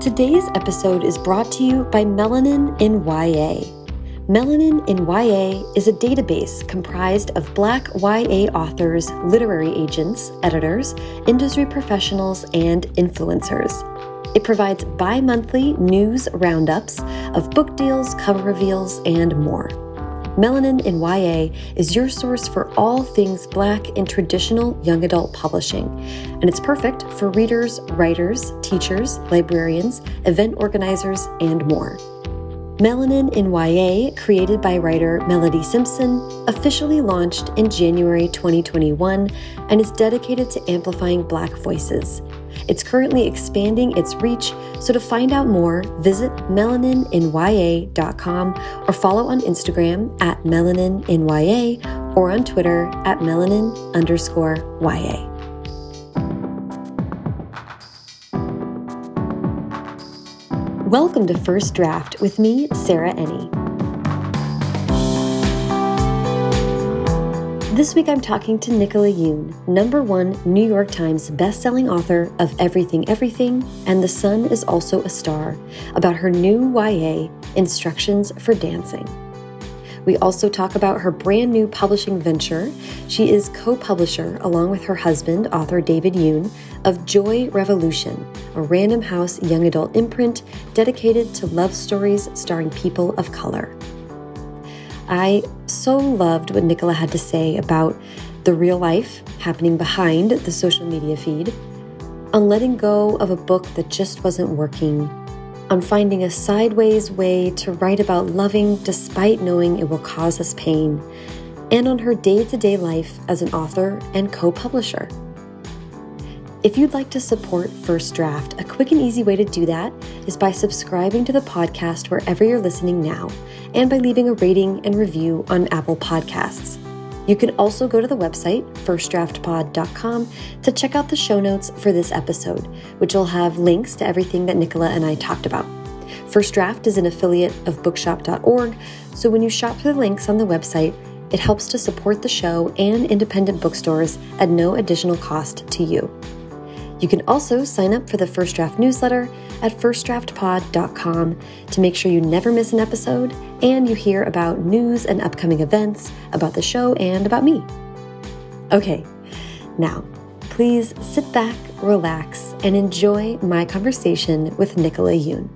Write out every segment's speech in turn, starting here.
Today's episode is brought to you by Melanin in YA. Melanin in YA is a database comprised of Black YA authors, literary agents, editors, industry professionals, and influencers. It provides bi monthly news roundups of book deals, cover reveals, and more. Melanin in YA is your source for all things Black in traditional young adult publishing, and it's perfect for readers, writers, teachers, librarians, event organizers, and more. Melanin in YA, created by writer Melody Simpson, officially launched in January 2021 and is dedicated to amplifying Black voices. It's currently expanding its reach, so to find out more, visit melanininya.com or follow on Instagram at melanininya or on Twitter at melanin underscore YA. Welcome to First Draft with me, Sarah Enni. This week I'm talking to Nicola Yoon, number one New York Times bestselling author of Everything Everything and The Sun is Also a Star, about her new YA, Instructions for Dancing. We also talk about her brand new publishing venture. She is co publisher, along with her husband, author David Yoon, of Joy Revolution, a Random House young adult imprint dedicated to love stories starring people of color. I so loved what Nicola had to say about the real life happening behind the social media feed, on letting go of a book that just wasn't working on finding a sideways way to write about loving despite knowing it will cause us pain, and on her day to day life as an author and co publisher. If you'd like to support First Draft, a quick and easy way to do that is by subscribing to the podcast wherever you're listening now and by leaving a rating and review on Apple Podcasts. You can also go to the website, firstdraftpod.com, to check out the show notes for this episode, which will have links to everything that Nicola and I talked about. First Draft is an affiliate of bookshop.org, so when you shop through the links on the website, it helps to support the show and independent bookstores at no additional cost to you. You can also sign up for the First Draft newsletter at firstdraftpod.com to make sure you never miss an episode and you hear about news and upcoming events, about the show, and about me. Okay, now please sit back, relax, and enjoy my conversation with Nicola Yoon.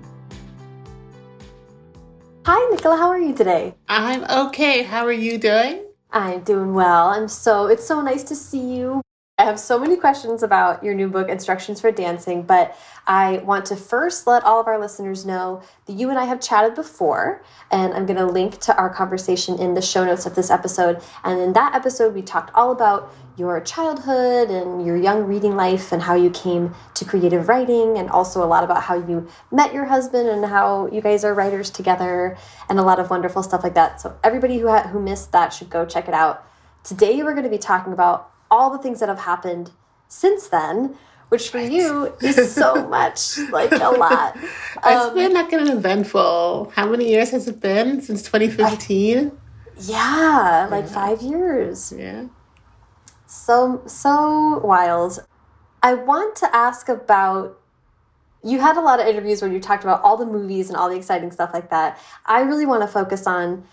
Hi, Nicola, how are you today? I'm okay. How are you doing? I'm doing well. I'm so, it's so nice to see you. I have so many questions about your new book, Instructions for Dancing, but I want to first let all of our listeners know that you and I have chatted before, and I'm going to link to our conversation in the show notes of this episode. And in that episode, we talked all about your childhood and your young reading life and how you came to creative writing, and also a lot about how you met your husband and how you guys are writers together, and a lot of wonderful stuff like that. So, everybody who, who missed that should go check it out. Today, we're going to be talking about all the things that have happened since then, which for you is so much, like a lot. Um, it's been like an eventful. How many years has it been since 2015? yeah, like yeah. five years. Yeah. So so wild. I want to ask about you had a lot of interviews where you talked about all the movies and all the exciting stuff like that. I really want to focus on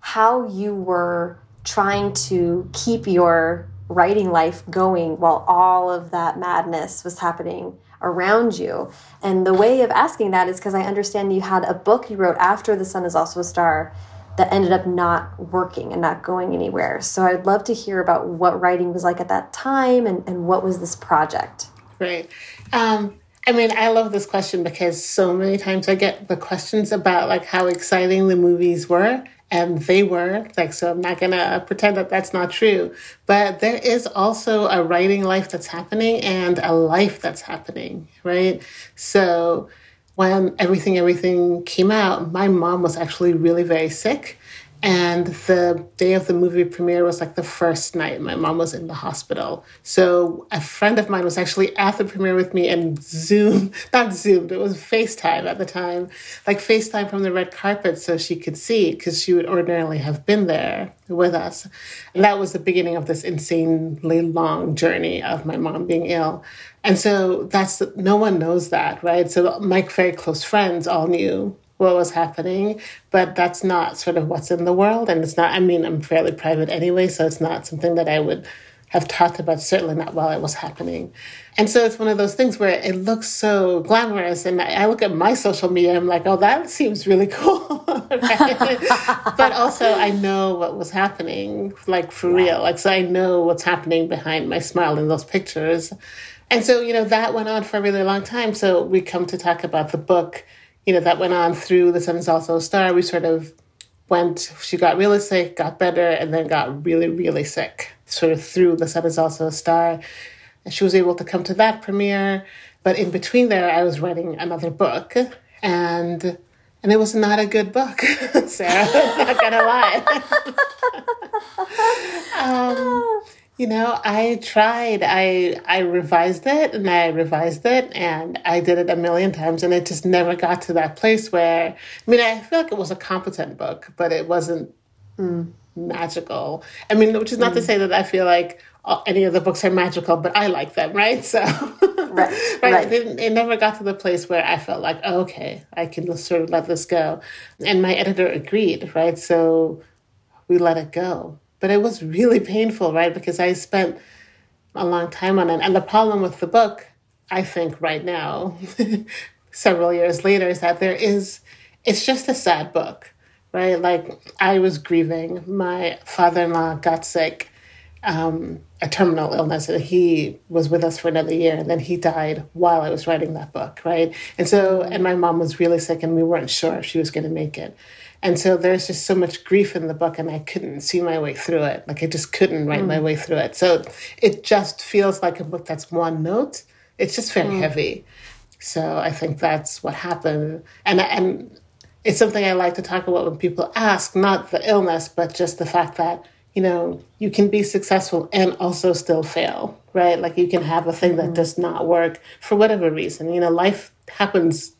how you were trying to keep your writing life going while all of that madness was happening around you. And the way of asking that is because I understand you had a book you wrote after The Sun is Also a Star that ended up not working and not going anywhere. So I'd love to hear about what writing was like at that time and, and what was this project. Right. Um, I mean, I love this question because so many times I get the questions about like how exciting the movies were and they were like so i'm not going to pretend that that's not true. But there is also a writing life that's happening and a life that's happening right? So when everything everything came out my mom was actually really very sick And the day of the movie premiere was like the first night my mom was in the hospital. So a friend of mine was actually at the premiere with me and Zoom, not Zoomed, it was FaceTime at the time, like FaceTime from the red carpet so she could see because she would ordinarily have been there with us. And that was the beginning of this insanely long journey of my mom being ill. And so that's no one knows that, right? So my very close friends all knew what was happening, but that's not sort of what's in the world. And it's not, I mean, I'm fairly private anyway, so it's not something that I would have talked about, certainly not while it was happening. And so it's one of those things where it looks so glamorous. And I, look at my social media, I'm like, oh, that seems really cool. but also, I know what was happening, like for real. Like, so I know what's happening behind my smile in those pictures. And so, you know, that went on for a really long time. So we come to talk about the book you know, that went on through The Sun is Also a Star. We sort of went, she got really sick, got better, and then got really, really sick, sort of through The Sun is Also a Star. And she was able to come to that premiere. But in between there, I was writing another book. And and it was not a good book, Sarah. not gonna lie. um, you know, I tried. I I revised it and I revised it and I did it a million times and it just never got to that place where I mean, I feel like it was a competent book, but it wasn't mm, magical. I mean, which is not mm. to say that I feel like any of the books are magical, but I like them, right? So, right, right. right. It, it, never got to the place where I felt like, oh, okay, I can just sort of let this go. And my editor agreed, right? So we let it go but it was really painful, right? Because I spent a long time on it. And the problem with the book, I think, right now, several years later, is that there is, it's just a sad book, right? Like, I was grieving. My father in law got sick, um, a terminal illness, and he was with us for another year. And then he died while I was writing that book, right? And so, and my mom was really sick, and we weren't sure if she was going to make it. And so there's just so much grief in the book, and I couldn't see my way through it. Like I just couldn't write mm. my way through it. So it just feels like a book that's one note. It's just very mm. heavy. So I think that's what happened. And and it's something I like to talk about when people ask, not the illness, but just the fact that you know you can be successful and also still fail, right? Like you can have a thing that mm. does not work for whatever reason. You know, life happens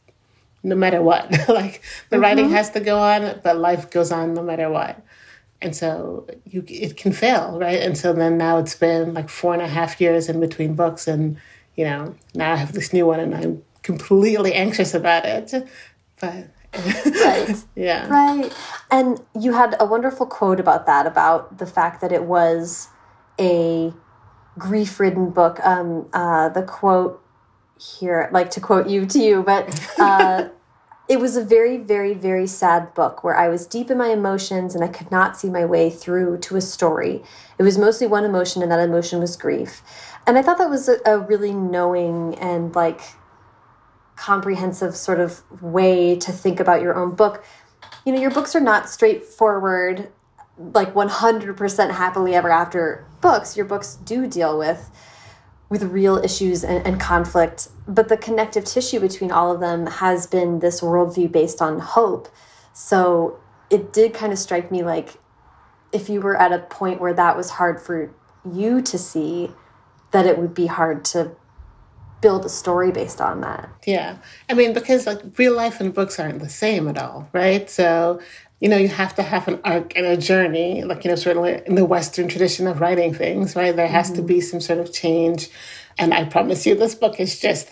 no matter what. like the mm-hmm. writing has to go on, but life goes on no matter what. And so you it can fail, right? And so then now it's been like four and a half years in between books, and you know now I have this new one, and I'm completely anxious about it. But right. yeah. Right. And you had a wonderful quote about that, about the fact that it was a grief ridden book. Um, uh, the quote here, like to quote you to you, but uh, it was a very, very, very sad book where I was deep in my emotions and I could not see my way through to a story. It was mostly one emotion, and that emotion was grief. And I thought that was a, a really knowing and like comprehensive sort of way to think about your own book. You know, your books are not straightforward, like 100% happily ever after books. Your books do deal with with real issues and, and, conflict. But the connective tissue between all of them has been this worldview based on hope. So it did kind of strike me like if you were at a point where that was hard for you to see, that it would be hard to build a story based on that. Yeah. I mean, because like real life and books aren't the same at all, right? So you know, you have to have an arc and a journey, like, you know, certainly in the Western tradition of writing things, right? There has mm -hmm. to be mm-hmm. some sort of change. And I promise you, this book is just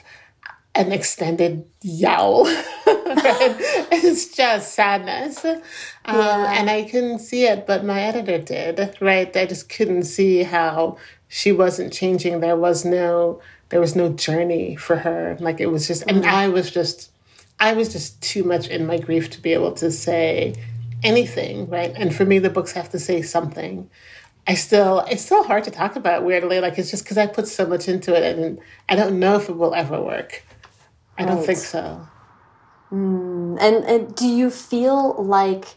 an extended yowl. it's just sadness. Um, yeah. And I couldn't see it, but my editor did, right? I just couldn't see how she wasn't changing. There was no, there was no journey for her. Like it was just, and mm-hmm. I was just, I was just too much in my grief to be able to say, anything, right? And for me, the books have to say something. I still, it's still hard to talk about weirdly. Like it's just because I put so much into it, and I don't know if it will ever work. I right. don't think so. Mm. And, and do you feel like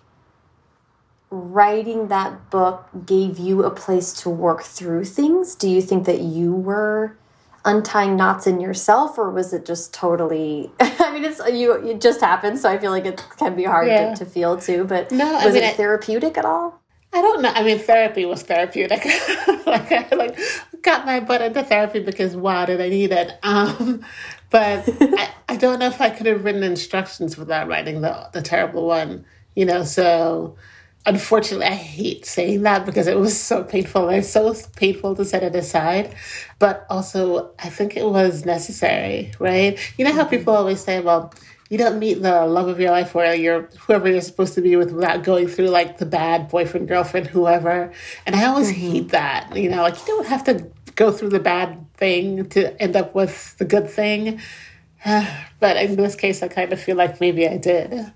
writing that book gave you a place to work through things? Do you think that you were untying knots in yourself, or was it just totally? I mean, it's you. It just happened, so I feel like it can be hard Yeah. to, to feel too. But No, I was mean, it therapeutic at all? I don't know. I mean, therapy was therapeutic. like I like got my butt into therapy because wow, did I need it? Um, but I, I don't know if I could have written instructions without writing the the terrible one. You know, so unfortunately, I hate saying that because it was so painful. It's so painful to set it aside, but also I think it was necessary, right? You know how mm-hmm. people always say, well. You don't meet the love of your life or you're whoever you're supposed to be with without going through like the bad boyfriend, girlfriend, whoever. And I always mm-hmm. hate that. You know, like you don't have to go through the bad thing to end up with the good thing. but in this case, I kind of feel like maybe I did.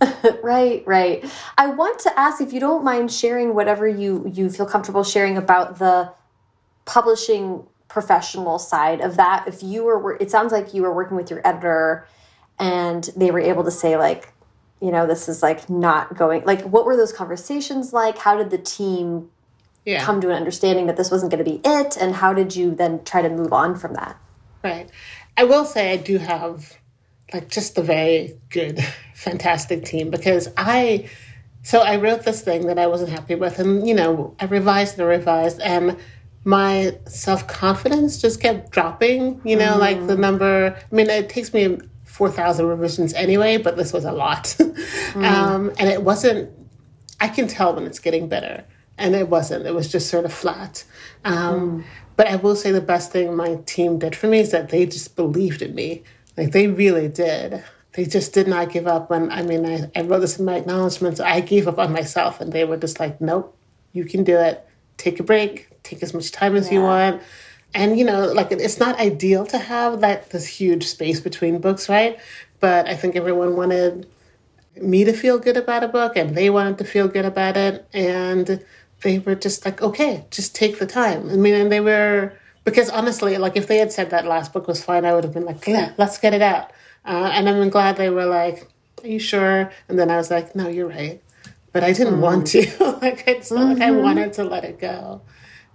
Right, right. I want to ask if you don't mind sharing whatever you you feel comfortable sharing about the publishing professional side of that. If you were, it sounds like you were working with your editor, and they were able to say like, you know, this is like not going. Like, what were those conversations like? How did the team Yeah. come to an understanding that this wasn't going to be it, and how did you then try to move on from that? Right. I will say I do have like just the very good, fantastic team because I so I wrote this thing that I wasn't happy with and you know, I revised and revised and my self confidence just kept dropping, you know, like the number I mean it takes me four thousand revisions anyway, but this was a lot. um, and it wasn't I can tell when it's getting better. And it wasn't. It was just sort of flat. Um, But I will say the best thing my team did for me is that they just believed in me. Like they really did. They just did not give up when I mean I, I wrote this in my acknowledgments. I gave up on myself and they were just like, Nope, you can do it. Take a break, take as much time as you want. And you know, like it's not ideal to have that this huge space between books, right? But I think everyone wanted me to feel good about a book and they wanted to feel good about it and they were just like okay just take the time i mean and they were because honestly like if they had said that last book was fine i would have been like yeah let's get it out uh, and i'm glad they were like are you sure and then i was like no you're right but i didn't want to like it's not like i wanted to let it go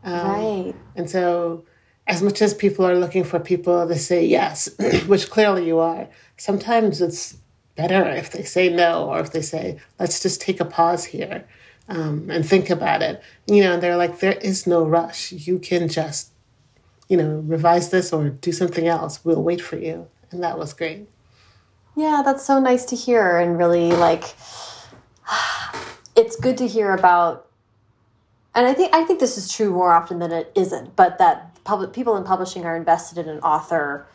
right. and so, as much as people are looking for people to say yes, which clearly you are, sometimes it's better if they say no or if they say, let's just take a pause here um, and think about it. You know, they're like, there is no rush. You can just, you know, revise this or do something else. We'll wait for you. And that was great. Yeah, that's so nice to hear and really like it's good to hear about and I think I think this is true more often than it isn't, but that public people in publishing are invested in an author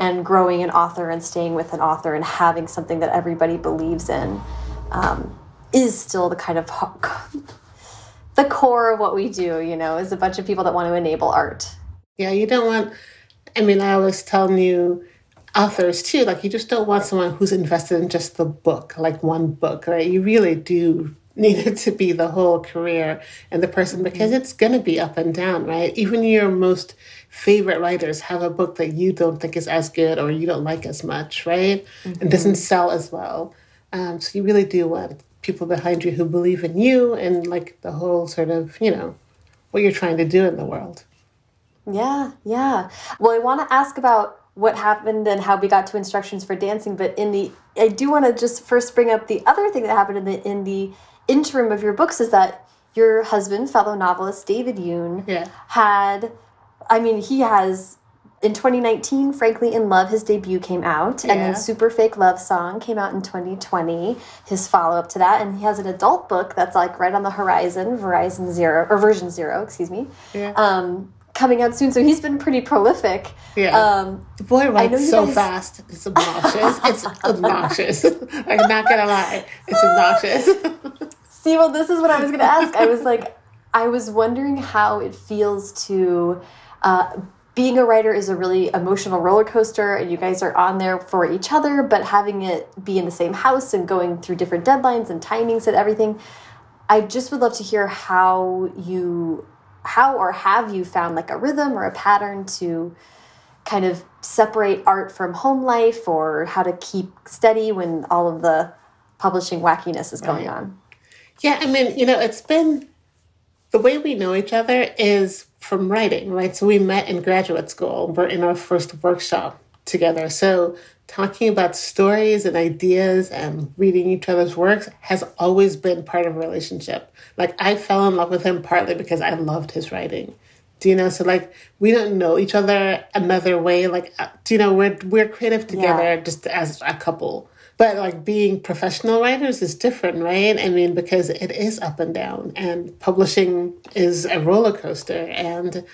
and growing an author and staying with an author and having something that everybody believes in um, is still the kind of the core of what we do, you know, is a bunch of people that want to enable art. Yeah, you don't want, I mean, I always tell new authors too, like, you just don't want someone who's invested in just the book, like one book, right? You really do need it to be the whole career and the person because it's going to be up and down, right? Even your most favorite writers have a book that you don't think is as good or you don't like as much, right? And doesn't sell as well. Um, so you really do want people behind you who believe in you and like the whole sort of, you know, what you're trying to do in the world. Yeah, yeah. Well, I want to ask about what happened and how we got to instructions for dancing, but in the I do want to just first bring up the other thing that happened in the in the interim of your books is that your husband, fellow novelist David Yoon, Yeah. had I mean, he has in 2019, Frankly in Love, his debut came out, yeah. and then Super Fake Love Song came out in 2020, his follow up to that, and he has an adult book that's like right on the horizon, Verizon Zero, or version zero, excuse me, Yeah. um, coming out soon. So he's been pretty prolific. Yeah. Um, The boy writes so guys- fast. It's obnoxious. it's obnoxious. I'm not gonna lie. It's obnoxious. See, well, this is what I was going to ask. I was like, I was wondering how it feels to. Uh, being a writer is a really emotional roller coaster, and you guys are on there for each other, but having it be in the same house and going through different deadlines and timings and everything. I just would love to hear how you, how or have you found like a rhythm or a pattern to kind of separate art from home life or how to keep steady when all of the publishing wackiness is going on. yeah, I mean, you know, it's been the way we know each other is from writing, right? So we met in graduate school. We're in our first workshop together. So talking about stories and ideas and reading each other's works has always been part of a relationship. Like I fell in love with him partly because I loved his writing. Do you know? So like we don't know each other another way. Like uh, do you know we're we're creative together yeah. just as a couple. But like being professional writers is different, right? I mean, because it is up and down, and publishing is a roller coaster, and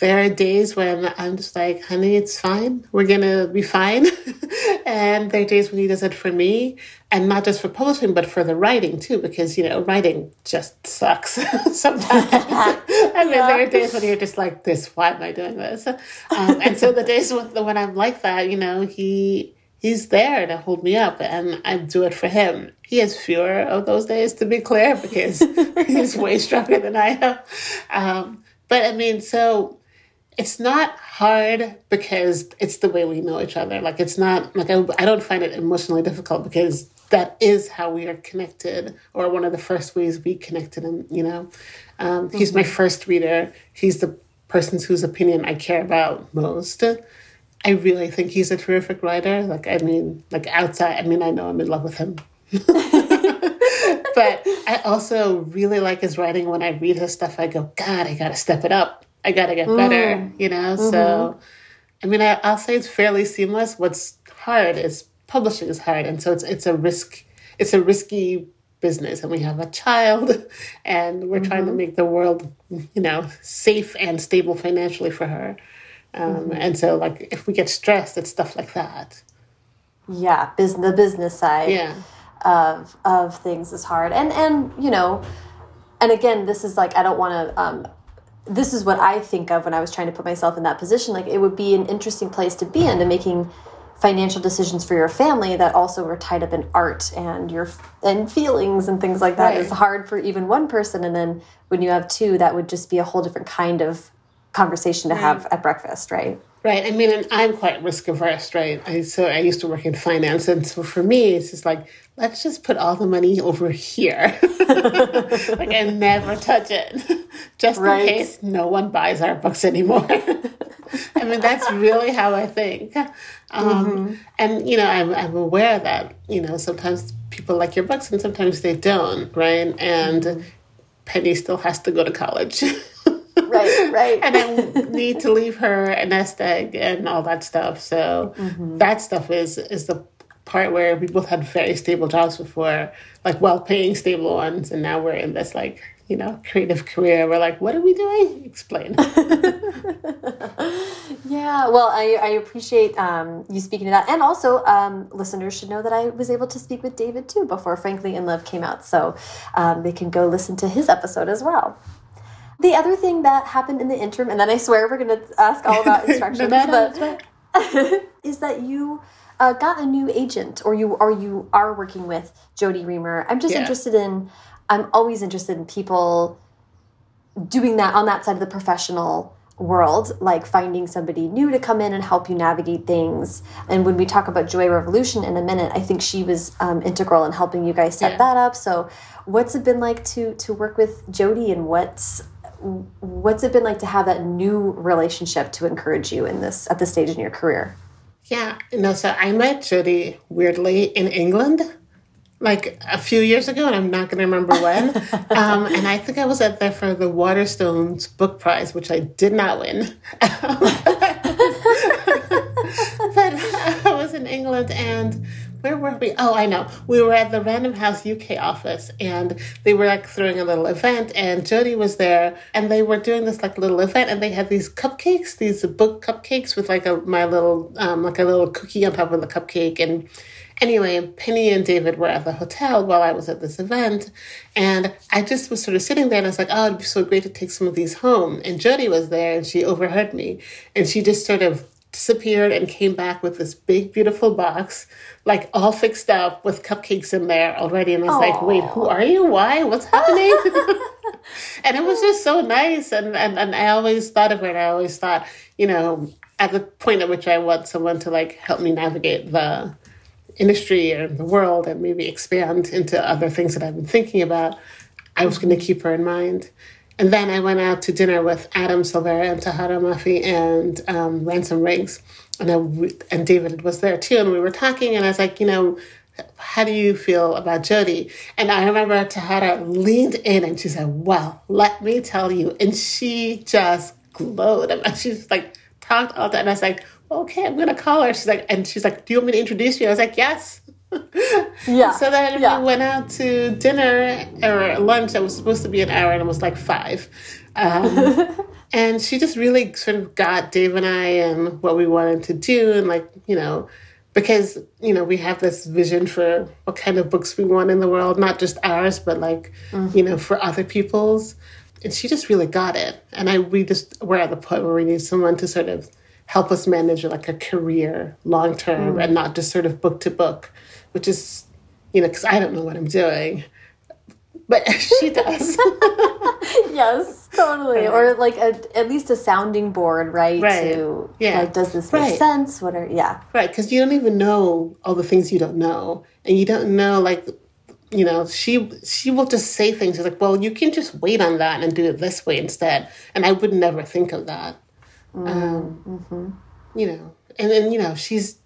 there are days when I'm just like, honey, it's fine. We're going to be fine. and there are days when he does it for me and not just for publishing, but for the writing too, because, you know, writing just sucks sometimes. I mean, yeah. there are days when you're just like, this, why am I doing this? Um, and so the days when, when I'm like that, you know, he, he's there to hold me up and I do it for him. He has fewer of those days, to be clear, because he's way stronger than I am. Um, but I mean, so it's not hard because it's the way we know each other. Like it's not like I, I don't find it emotionally difficult because that is how we are connected, or one of the first ways we connected. And you know, um, mm-hmm. he's my mm-hmm. first reader. He's the person whose opinion I care about most. I really think he's a terrific writer. Like I mean, like outside, I mean, I know I'm in love with him. but I also really like his writing. When I read his stuff, I go, God, I gotta step it up I gotta get better, mm. you know? Mm-hmm. So, I mean, I, I'll say it's fairly seamless. What's hard is publishing is hard. And so it's, it's a risk, it's a risky business and we have a child and we're mm-hmm. trying to mm-hmm. make the world, you know, safe and stable financially for her. Um, mm-hmm. And so, like, if we get stressed, it's stuff like that. Yeah, business, the business side yeah. of of things is hard, and and you know, and again, this is like I don't want to um, this is what I think of when I was trying to put myself in that position. Like it would be an interesting place to be in to making financial decisions for your family that also are tied up in art and your and feelings and things like that right. is hard for even one person and then when you have two that would just be a whole different kind of conversation to right. have at breakfast right right i mean and i'm quite risk averse right? I, so i used to work in finance and so for me it's just like let's just put all the money over here. Like and never touch it. Just right. in case no one buys our books anymore. I mean that's really how i think. Um, mm-hmm. and you know I'm, I'm aware that you know sometimes people like your books and sometimes they don't right? And mm-hmm. penny still has to go to college right right and i need to leave her a nest egg and all that stuff so mm-hmm. that stuff is is the part where we both had very stable jobs before, like well paying stable ones, and now we're in this like, you know, creative career. We're like, what are we doing? Explain. yeah, well, I, I appreciate um, you speaking to that. And also, um, listeners should know that I was able to speak with David too before Frankly in Love came out. So um, they can go listen to his episode as well. The other thing that happened in the interim, and then I swear we're going to ask all about instructions, but is that you uh, got a new agent or you or you are working with Jodi Reamer. I'm just yeah. interested in I'm always interested in people doing that on that side of the professional world, like finding somebody new to come in and help you navigate things. And when we talk about Joy Revolution in a minute, I think she was um, integral in helping you guys set yeah. that up. So, what's it been like to to work with Jodi, and what's what's it been like to have that new relationship to encourage you in this at this stage in your career? Yeah, no, so I met Jodi weirdly in England like a few years ago, and I'm not going to remember when. um, and I think I was at there for the Waterstones Book Prize, which I did not win. but I was in England and where were we? Oh, I know. We were at the Random House UK office and they were like throwing a little event and Jodi was there and they were doing this like little event and they had these cupcakes, these book cupcakes with like a my little um like a little cookie on top of the cupcake and anyway, Penny and David were at the hotel while I was at this event. And I just was sort of sitting there and I was like, oh, it'd be so great to take some of these home. And Jodi was there and she overheard me. And she just sort of disappeared and came back with this big, beautiful box, like all fixed up with cupcakes in there already. And I was Aww. like, wait, who are you? Why? What's happening? and it was just so nice. And, and, and I always thought of her and I always thought, you know, at the point at which I want someone to like help me navigate the industry or the world and maybe expand into other things that I've been thinking about, I was going to keep her in mind. And then I went out to dinner with Adam Silvera and Tahereh Mafi and um, Ransom Riggs. And, I, and David was there too. And we were talking, and I was like, you know, how do you feel about Jodi? And I remember Tahereh leaned in and she said, well, let me tell you. And she just glowed. And she's like, talked all that. And I was like, okay, I'm going to call her. She's like, and she's like, do you want me to introduce you? I was like, yes. Yeah. So then yeah. we went out to dinner or lunch that was supposed to be an hour and it was like five. Um, and she just really sort of got Dave and I and what we wanted to do and like, you know, because, you know, we have this vision for what kind of books we want in the world, not just ours, but like, mm-hmm. you know, for other people's. And she just really got it. And I we just we're at the point where we need someone to sort of help us manage like a career long term mm. and not just sort of book to book which is, you know, because I don't know what I'm doing. But she does. yes, totally. Or like a, at least a sounding board, right? Right. To, yeah. Like, does this make right. sense? What are, yeah. Right. Because you don't even know all the things you don't know. And you don't know, like, you know, she she will just say things She's like, well, you can just wait on that and do it this way instead. And I would never think of that. Mm, um, mm-hmm. You know, and then, you know, she's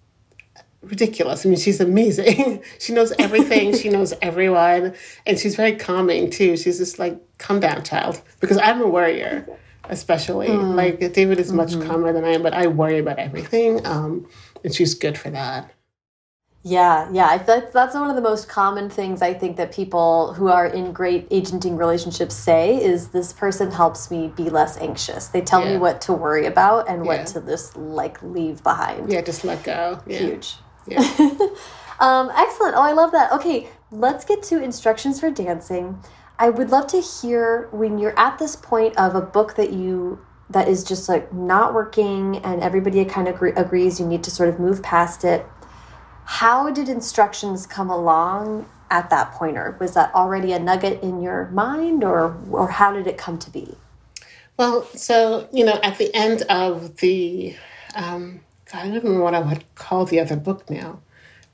ridiculous. I mean, she's amazing. she knows everything. she knows everyone, and she's very calming too. She's just like, "Come down, child," because I'm a worrier, especially. Mm. Like David is much mm-hmm. calmer than I am, but I worry about everything, um, and she's good for that. Yeah, yeah. That's that's one of the most common things I think that people who are in great agenting relationships say is this person helps me be less anxious. They tell yeah. me what to worry about and yeah. what to just like leave behind. Yeah, just let go. Yeah. Huge. Yeah. um, excellent. Oh, I love that. Okay, let's get to instructions for dancing. I would love to hear when you're at this point of a book that you that is just like not working and everybody kind of agrees you need to sort of move past it. How did instructions come along at that point, or was that already a nugget in your mind, or or how did it come to be? Well, so you know, at the end of the um, I don't remember what I would call the other book now.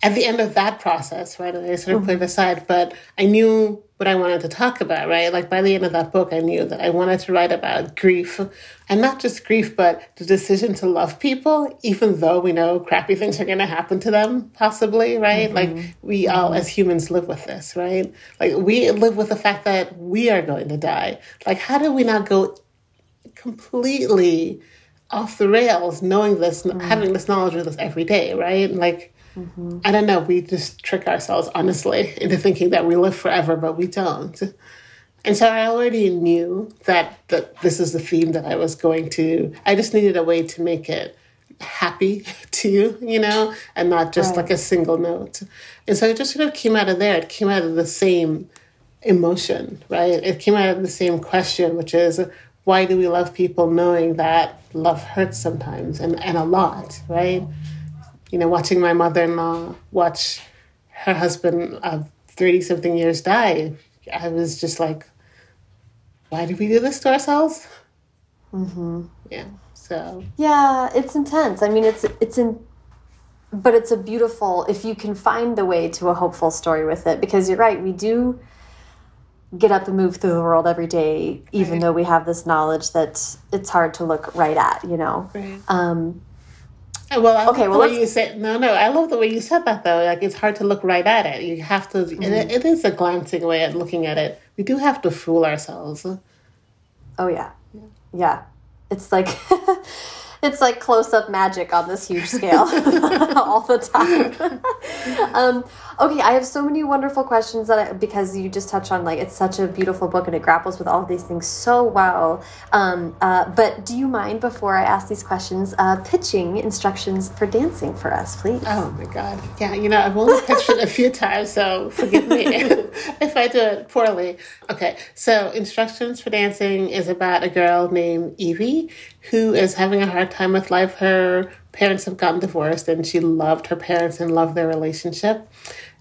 At the end of that process, right, I sort of mm-hmm. put it aside, but I knew what I wanted to talk about, right? Like by the end of that book, I knew that I wanted to write about grief, and not just grief, but the decision to love people, even though we know crappy things are going to happen to them, possibly, right? Mm-hmm. Like we mm-hmm. all, as humans, live with this, right? Like we live with the fact that we are going to die. Like, how do we not go completely off the rails knowing this, mm. having this knowledge with us every day, right? Like, mm-hmm. I don't know, we just trick ourselves, honestly, into thinking that we live forever, but we don't. And so I already knew that, that this is the theme that I was going to, I just needed a way to make it happy to you, you know, and not just right. like a single note. And so it just sort of came out of there. It came out of the same emotion, right? It came out of the same question, which is why do we love people knowing that love hurts sometimes and, and a lot, right? You know, watching my mother in law watch her husband of 30 something years die, I was just like, why do we do this to ourselves? Mm-hmm. Yeah. So. Yeah, it's intense. I mean, it's, it's in, but it's a beautiful, if you can find the way to a hopeful story with it, because you're right, we do get up and move through the world every day, even right. though we have this knowledge that it's hard to look right at, you know. Right. Um, well, I okay. Well, you said no, no. I love the way you said that though. Like it's hard to look right at it. You have to. Mm-hmm. It, it is a glancing way at looking at it. We do have to fool ourselves. Oh yeah, yeah. yeah. It's like it's like close up magic on this huge scale all the time. um, okay, I have so many wonderful questions that I, because you just touched on like it's such a beautiful book and it grapples with all of these things so well. Um, uh, but do you mind before I ask these questions, uh, pitching instructions for dancing for us, please? Oh my God, yeah. You know I've only pitched it a few times, so forgive me if I do it poorly. Okay, so instructions for dancing is about a girl named Evie who is having a hard time with life. Her parents have gotten divorced and she loved her parents and loved their relationship.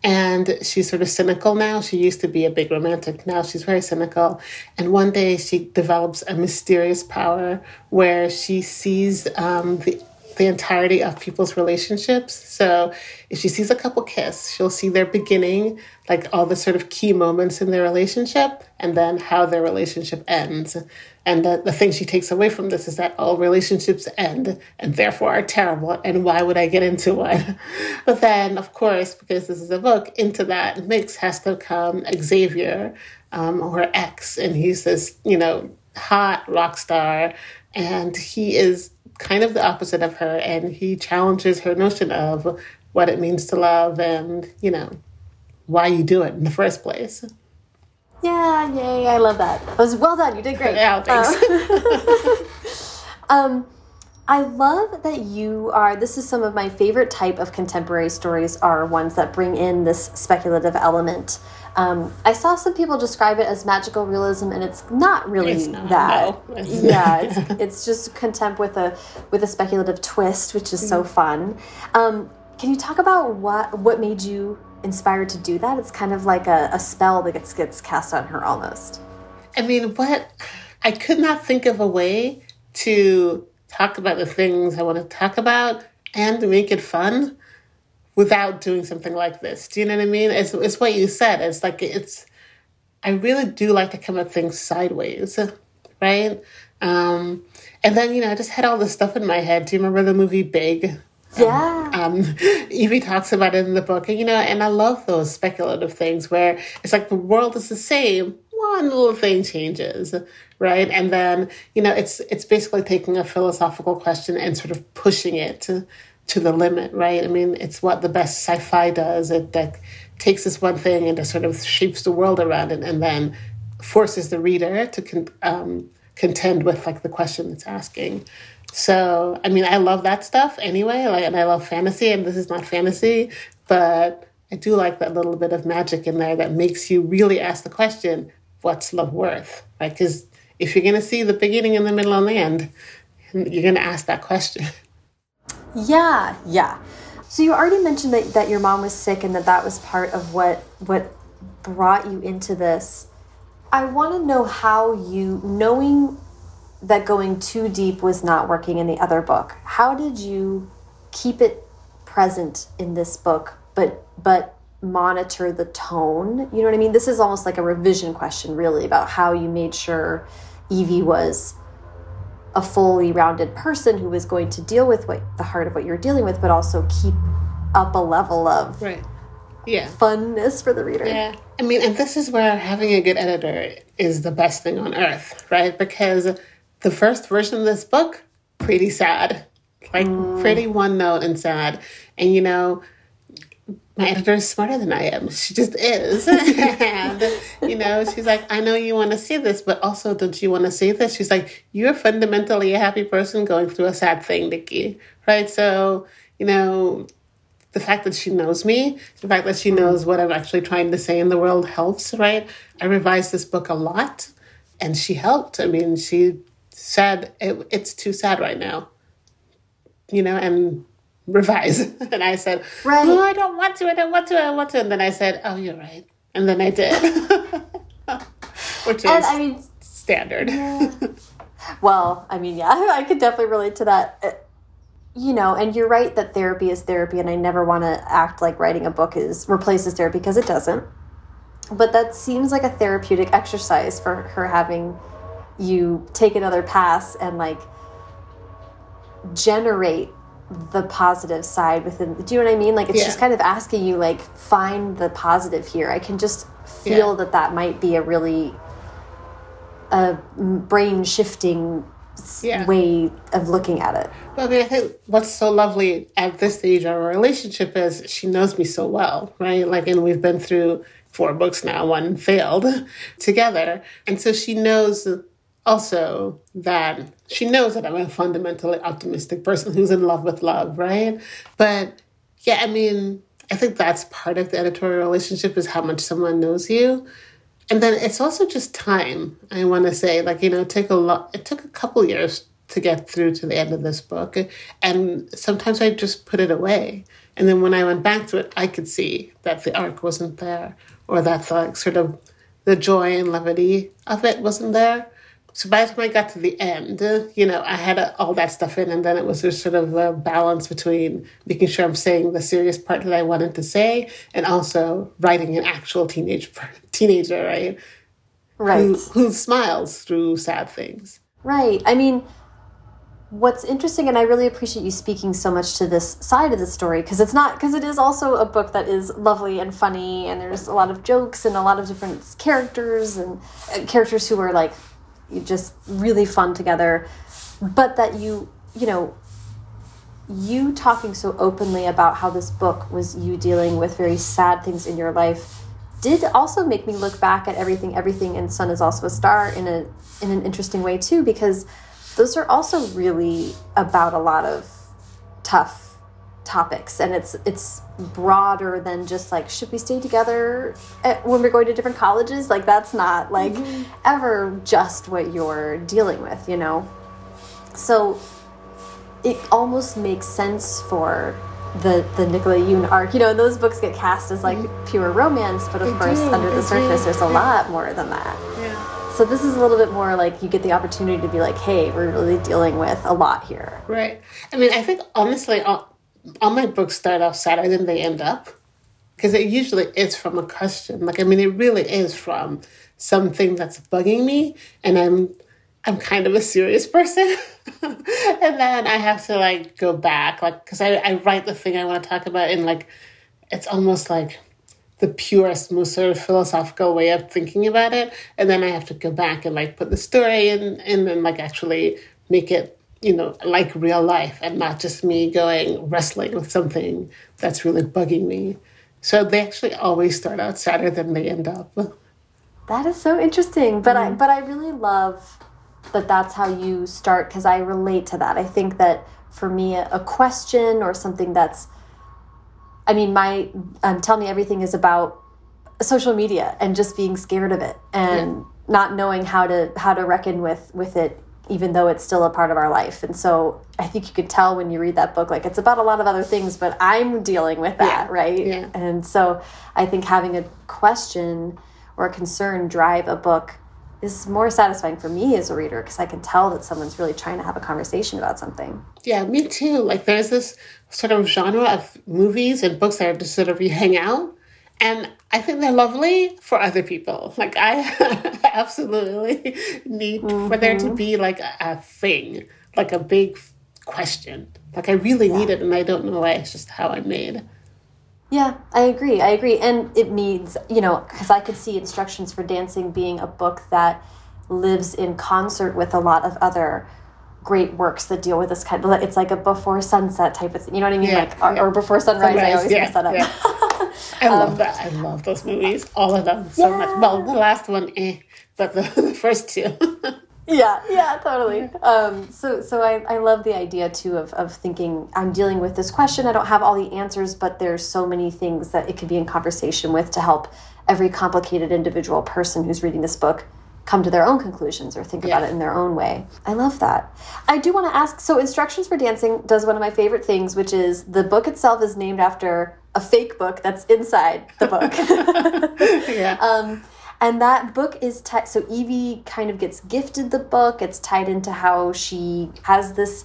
And she's sort of cynical now. She used to be a big romantic. Now she's very cynical. And one day she develops a mysterious power where she sees um, the, the entirety of people's relationships. So if she sees a couple kiss, she'll see their beginning, like all the sort of key moments in their relationship, and then how their relationship ends. And the, the thing she takes away from this is that all relationships end and therefore are terrible. And why would I get into one? but then, of course, because this is a book, into that mix has to come Xavier, um, or X. And he's this, you know, hot rock star. And he is kind of the opposite of her. And he challenges her notion of what it means to love and, you know, why you do it in the first place. Yeah, yay, I love that. It was well done. You did great. Yeah, thanks. Uh, um, I love that you are. This is some of my favorite type of contemporary stories are ones that bring in this speculative element. Um, I saw some people describe it as magical realism, and it's not really it's not, that. No. yeah, it's, it's just contempt with a with a speculative twist, which is so mm. fun. Um, can you talk about what what made you inspired to do that? It's kind of like a, a spell that gets gets cast on her almost. I mean, what I could not think of a way to talk about the things I want to talk about and make it fun without doing something like this. Do you know what I mean? It's it's what you said. It's like it's I really do like to come at things sideways, right? Um, and then you know I just had all this stuff in my head. Do you remember the movie Big? Yeah. Um, um, Evie talks about it in the book, and you know, and I love those speculative things where it's like the world is the same, one little thing changes, right? And then you know, it's it's basically taking a philosophical question and sort of pushing it to, to the limit, right? I mean, it's what the best sci-fi does. It like takes this one thing and just sort of shapes the world around it, and then forces the reader to con- um, contend with like the question it's asking. So, I mean, I love that stuff anyway, like, and I love fantasy, and this is not fantasy, but I do like that little bit of magic in there that makes you really ask the question, what's love worth? Right? Because if you're going to see the beginning and the middle and the end, you're going to ask that question. Yeah, yeah. So you already mentioned that, that your mom was sick and that that was part of what what brought you into this. I want to know how you, knowing that going too deep was not working in the other book. How did you keep it present in this book, but but monitor the tone? You know what I mean? This is almost like a revision question, really, about how you made sure Evie was a fully rounded person who was going to deal with what the heart of what you're dealing with, but also keep up a level of right. Yeah. funness for the reader. Yeah. I mean, and this is where having a good editor is the best thing on earth, right? Because the first version of this book, pretty sad. Like mm. pretty one note and sad. And you know, my editor is smarter than I am. She just is. and, you know, she's like, I know you want to see this, but also, don't you want to see this? She's like, You're fundamentally a happy person going through a sad thing, Nikki. Right? So, you know, the fact that she knows me, the fact that she knows what I'm actually trying to say in the world helps, right? I revised this book a lot and she helped. I mean, she said it, it's too sad right now you know and revise. And i said right. Oh, i don't want to i don't want to i want to. And then i said oh you're right. And then i did. Which is and, I mean, standard. yeah. well i mean yeah i could definitely relate to that. Uh, you know and you're right that therapy is therapy and i never want to act like writing a book is replaces therapy because it doesn't. But that seems like a therapeutic exercise for her having you take another pass and like generate the positive side within do you know what i mean like it's yeah. just kind of asking you like find the positive here i can just feel yeah. that that might be a really a brain shifting yeah. way of looking at it well, I mean, I think what's so lovely at this stage of our relationship is she knows me so well, right? Like, and we've been through four books now, one failed together. And so she knows also that she knows that I'm a fundamentally optimistic person who's in love with love, right? But yeah, I mean, I think that's part of the editorial relationship is how much someone knows you. And then it's also just time. I want to say, like, you know, it took a lot, it took a couple years to get through to the end of this book. And sometimes I just put it away. And then when I went back to it, I could see that the arc wasn't there or that the sort of the joy and levity of it wasn't there. So by the time I got to the end, you know, I had a, all that stuff in, and then it was just sort of a balance between making sure I'm saying the serious part that I wanted to say, and also writing an actual teenage teenager, right? Right. Who, who smiles through sad things. Right. I mean, what's interesting, and I really appreciate you speaking so much to this side of the story because it's not because it is also a book that is lovely and funny, and there's a lot of jokes and a lot of different characters and uh, characters who are like just really fun together. But that you, you know, you talking so openly about how this book was you dealing with very sad things in your life did also make me look back at everything everything and sun is also a star in a in an interesting way too because those are also really about a lot of tough topics and it's it's broader than just like should we stay together at, when we're going to different colleges? Like that's not like mm -hmm. ever just what you're dealing with you know? So it almost makes sense for the the Nicola Yoon arc you know those books get cast as like mm -hmm. pure romance but of they course do, under the surface do. there's a lot more than that. Yeah. So this is a little bit more like you get the opportunity to be like hey we're really dealing with a lot here. Right. I mean i think honestly all, all my books start off sadder than they end up. Because it usually is from a question. Like I mean, it really is from something that's bugging me, and I'm I'm kind of a serious person, and then I have to like go back, like because I I write the thing I want to talk about in like it's almost like the purest, most sort of philosophical way of thinking about it, and then I have to go back and like put the story in, and then like actually make it you know, like real life and not just me going wrestling with something that's really bugging me. So they actually always start out sadder than they end up. That is so interesting, but mm. I but I really love that that's how you start because I relate to that. I think that for me, a, a question or something that's, I mean, my um, tell me everything is about social media and just being scared of it and yeah. not knowing how to how to reckon with with it even though it's still a part of our life. And so I think you could tell when you read that book, like it's about a lot of other things, but I'm dealing with that, yeah. right? Yeah. And so I think having a question or a concern drive a book is more satisfying for me as a reader because I can tell that someone's really trying to have a conversation about something. Yeah, me too. Like there's this sort of genre of movies and books that are just sort of you hang out and I think they're lovely for other people. Like I absolutely need mm-hmm. for there to mm-hmm. be like a, a, thing, like a big question. Like I really yeah. need it, and I don't know why. It's just how I'm made. Yeah, I agree. I agree, and it needs, you know because I could see instructions for dancing being a book that lives in concert with a lot of other great works that deal with this kind of it's like a before sunset type of thing you know what i mean? Yeah, like yeah. or, before sunrise, sunrise i always yeah, mess that up. yeah. i um, love that i love those movies all of them so much. Well the last one eh, but the, the first two. Yeah yeah totally. Um, so so I, I love the idea too of, of thinking i'm dealing with this question i don't have all the answers but there's so many things that it could be in conversation with to help every complicated individual person who's reading this book come to their own conclusions or think yeah. about it in their own way. I love that. I do want to ask so Instructions for Dancing does one of my favorite things, which is the book itself is named after a fake book that's inside the book. yeah. Um, and that book is tied, so Evie kind of gets gifted the book. It's tied into how she has this.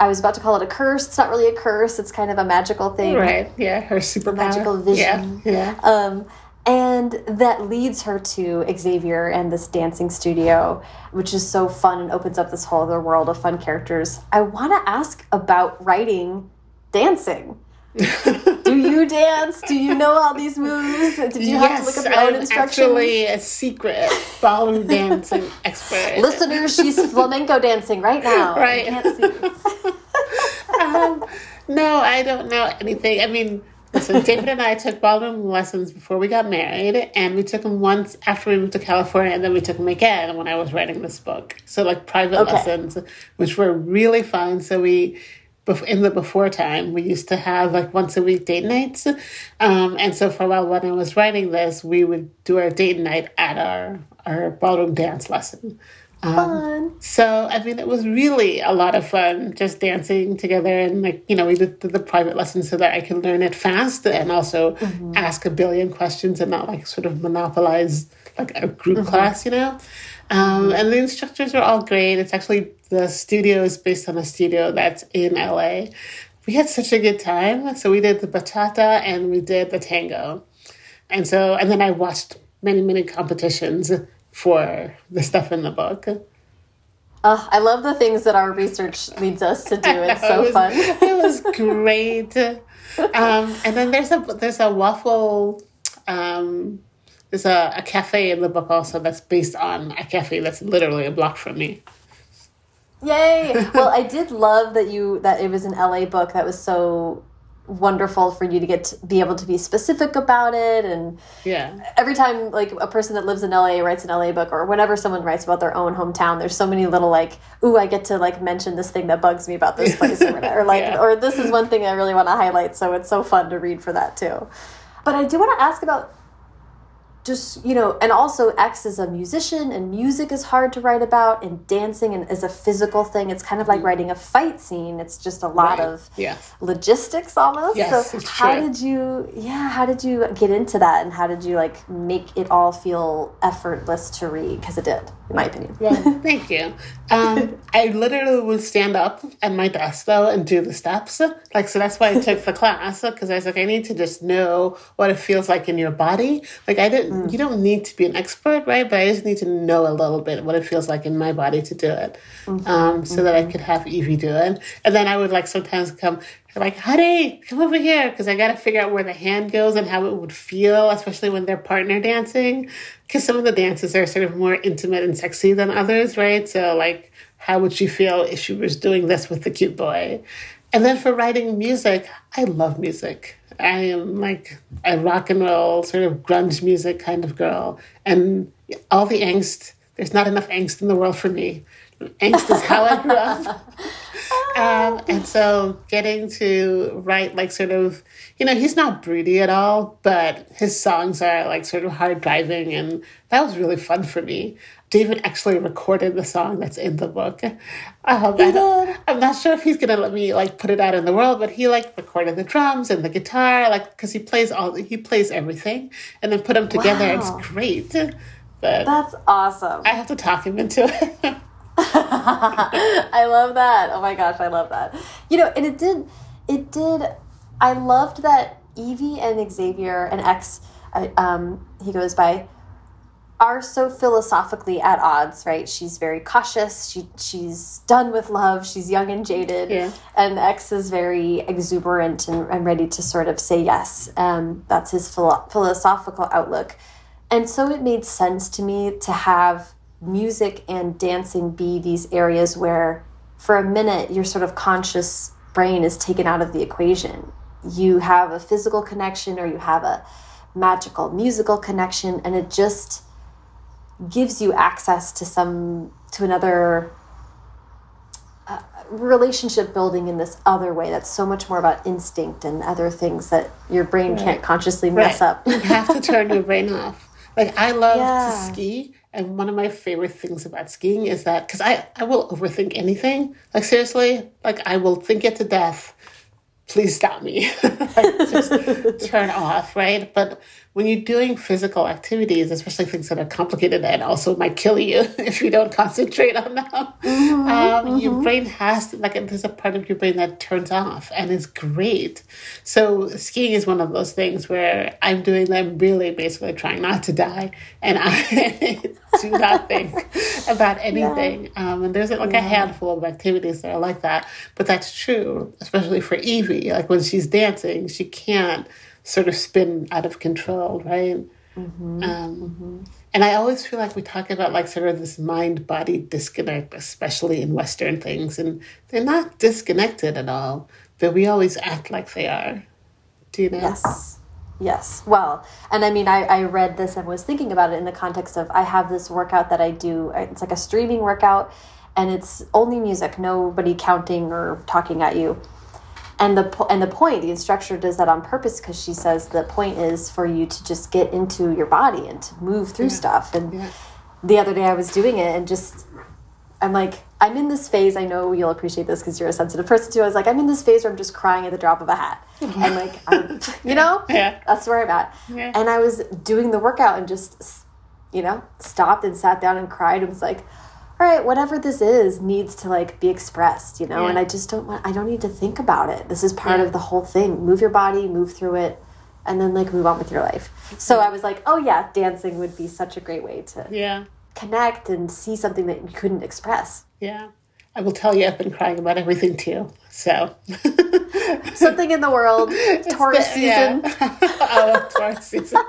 I was about to call it a curse. It's not really a curse. It's kind of a magical thing. Right. Yeah. Her super magical vision. Yeah. yeah. Um, and that leads her to Xavier and this dancing studio, which is so fun and opens up this whole other world of fun characters. I want to ask about writing dancing. Do you dance? Do you know all these moves? Did you yes, have to look up your I'm instructions? actually a secret ballroom dancing expert. Listeners, she's flamenco dancing right now. Right. um, no, I don't know anything. I mean, so David and I took ballroom lessons before we got married, and we took them once after we moved to California, and then we took them again when I was writing this book. So like private okay. lessons, which were really fun. So we in the before time, we used to have like once a week date nights. Um, and so for a while when I was writing this, we would do our date night at our, our ballroom dance lesson. Um, fun. So, I mean, it was really a lot of fun just dancing together. And, like, you know, we did the private lessons so that I could learn it fast and also mm-hmm. ask a billion questions and not, like, sort of monopolize, like, a group mm-hmm. class, you know? Um, and the instructors are all great. It's actually the studio is based on a studio that's in LA. We had such a good time. So we did the bachata and we did the tango. And so, and then I watched many, many competitions for the stuff in the book. Uh, I love the things that our research leads us to do. It's so it was, fun. it was great. Um, and then there's a there's a waffle. Um, there's a, a cafe in the book also that's based on a cafe that's literally a block from me. Yay! well, I did love that you that it was an LA book that was so wonderful for you to get to be able to be specific about it. And yeah. every time like a person that lives in LA writes an LA book or whenever someone writes about their own hometown there's so many little like ooh I get to like mention this thing that bugs me about this place or whatever or like yeah. or this is one thing I really want to highlight so it's so fun to read for that too. But I do want to ask about just you know and also x is a musician and music is hard to write about and dancing and is a physical thing it's kind of like mm-hmm. writing a fight scene it's just a lot right. of yes. logistics almost yes, so how true. did you yeah how did you get into that and how did you like make it all feel effortless to read because it did in my opinion yeah thank you um, i literally would stand up at my desk though and do the steps like so that's why i took the class because i was like i need to just know what it feels like in your body like i didn't mm. you don't need to be an expert, right? But I just need to know a little bit what it feels like in my body to do it, mm-hmm. um, so mm-hmm. that I mm-hmm. could have Evie do it. And then I would like sometimes come like, honey, come over here, because I got to figure out where the hand goes and how it would feel, especially when they're partner dancing, because some of the dances are sort of more intimate and sexy than others, right? So like, how would she feel if she was doing this with the cute boy? And then for writing music, I love music. I am like a rock and roll, sort of grunge music kind of girl. And all the angst, there's not enough angst in the world for me. Angst is how I grew up. Um, and so getting to write like sort of, you know, he's not broody at all, but his songs are like sort of hard driving. And that was really fun for me. David actually recorded the song that's in the book. Um, I am not sure if he's gonna let me like put it out in the world, but he like recorded the drums and the guitar, like because he plays all he plays everything, and then put them together. Wow. It's great. But that's awesome. I have to talk him into it. I love that. Oh my gosh, I love that. You know, and it did, it did. I loved that Evie and Xavier and X, uh, um, he goes by are so philosophically at odds, right? She's very cautious. She she's done with love. She's young and jaded. Yeah. And X is very exuberant and, and ready to sort of say yes. Um, that's his philo philosophical outlook. And so it made sense to me to have music and dancing be these areas where, for a minute, your sort of conscious brain is taken out of the equation. You have a physical connection or you have a magical musical connection, and it just gives you access to some to another uh, relationship building in this other way that's so much more about instinct and other things that your brain right. can't consciously mess right. up you have to turn your brain off like i love yeah. to ski and one of my favorite things about skiing is that because I, I will overthink anything like seriously like i will think it to death please stop me like, just turn off right but when you're doing physical activities, especially things that are complicated and also might kill you if you don't concentrate on them, mm-hmm, um, mm-hmm. your brain has to, like, there's a part of your brain that turns off and it's great. So, skiing is one of those things where I'm doing them really basically trying not to die and I do not think about anything. Yeah. Um, and there's like yeah. a handful of activities that are like that, but that's true, especially for Evie. Like, when she's dancing, she can't sort of spin out of control, right? Mm-hmm. Um, mm-hmm. And I always feel like we talk about like sort of this mind body disconnect, especially in Western things, and they're not disconnected at all, but we always act like they are. Do you know? Yes. Yes. Well, and I mean, I, I read this and was thinking about it in the context of I have this workout that I do. It's like a streaming workout, and it's only music, nobody counting or talking at you and the and the point the instructor does that on purpose because she says the point is for you to just get into your body and to move through yeah. stuff and yeah. the other day i was doing it and just i'm like i'm in this phase i know you'll appreciate this because you're a sensitive person too i was like i'm in this phase where i'm just crying at the drop of a hat and like I'm, you know yeah that's where i'm at yeah. and i was doing the workout and just you know, stopped and sat down and cried and was like, all right, whatever this is needs to like be expressed, you know, Yeah. and I just don't want, I don't need to think about it. This is part Yeah. of the whole thing. Move your body, move through it, and then like move on with your life. So I was like, oh yeah, dancing would be such a great way to Yeah. connect and see something that you couldn't express. Yeah. I will tell you, I've been crying about everything too. So, Something in the world, Taurus season. Yeah. oh, Taurus season.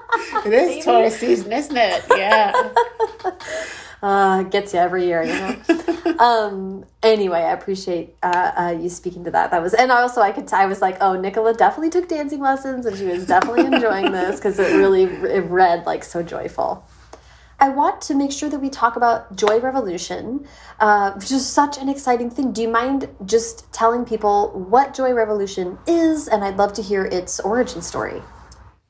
It is Taurus season, isn't it? Yeah. uh, gets you every year, you know. um. Anyway, I appreciate uh, uh, you speaking to that. That was, and also I could. T- I was like, oh, Nicola definitely took dancing lessons, and she was definitely enjoying this because it really it read like so joyful. I want to make sure that we talk about Joy Revolution, uh, which is such an exciting thing. Do you mind just telling people what Joy Revolution is? And I'd love to hear its origin story.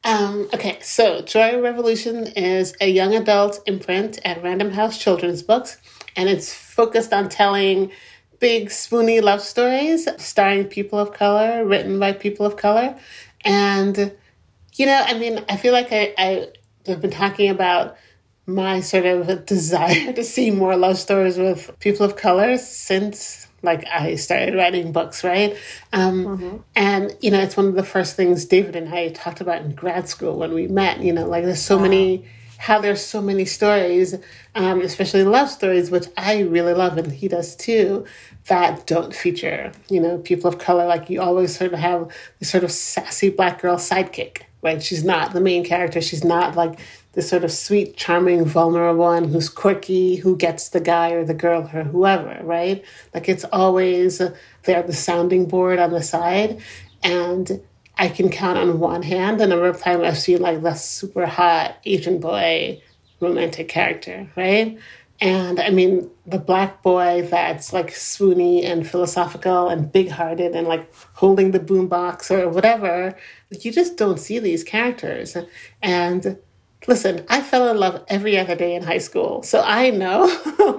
Um, okay, so Joy Revolution is a young adult imprint at Random House Children's Books, and it's focused on telling big, spoony love stories starring people of color, written by people of color. And, you know, I mean, I feel like I, I, I've been talking about my sort of desire to see more love stories with people of color since like I started writing books, right? Um, And you know, it's one of the first things David and I talked about in grad school when we met. You know, like there's so many how there's so many stories, um, especially love stories, which I really love and he does too, that don't feature you know people of color. Like you always sort of have this sort of sassy black girl sidekick, right? She's not the main character. She's not like this sort of sweet, charming, vulnerable one who's quirky, who gets the guy or the girl or whoever, right? Like it's always uh, they're the sounding board on the side. And I can count on one hand the number of times I've seen like the super hot Asian boy romantic character, right? And I mean, the black boy that's like swoony and philosophical and big hearted and like holding the boombox or whatever, you just don't see these characters. And listen, I fell in love every other day in high school. So I know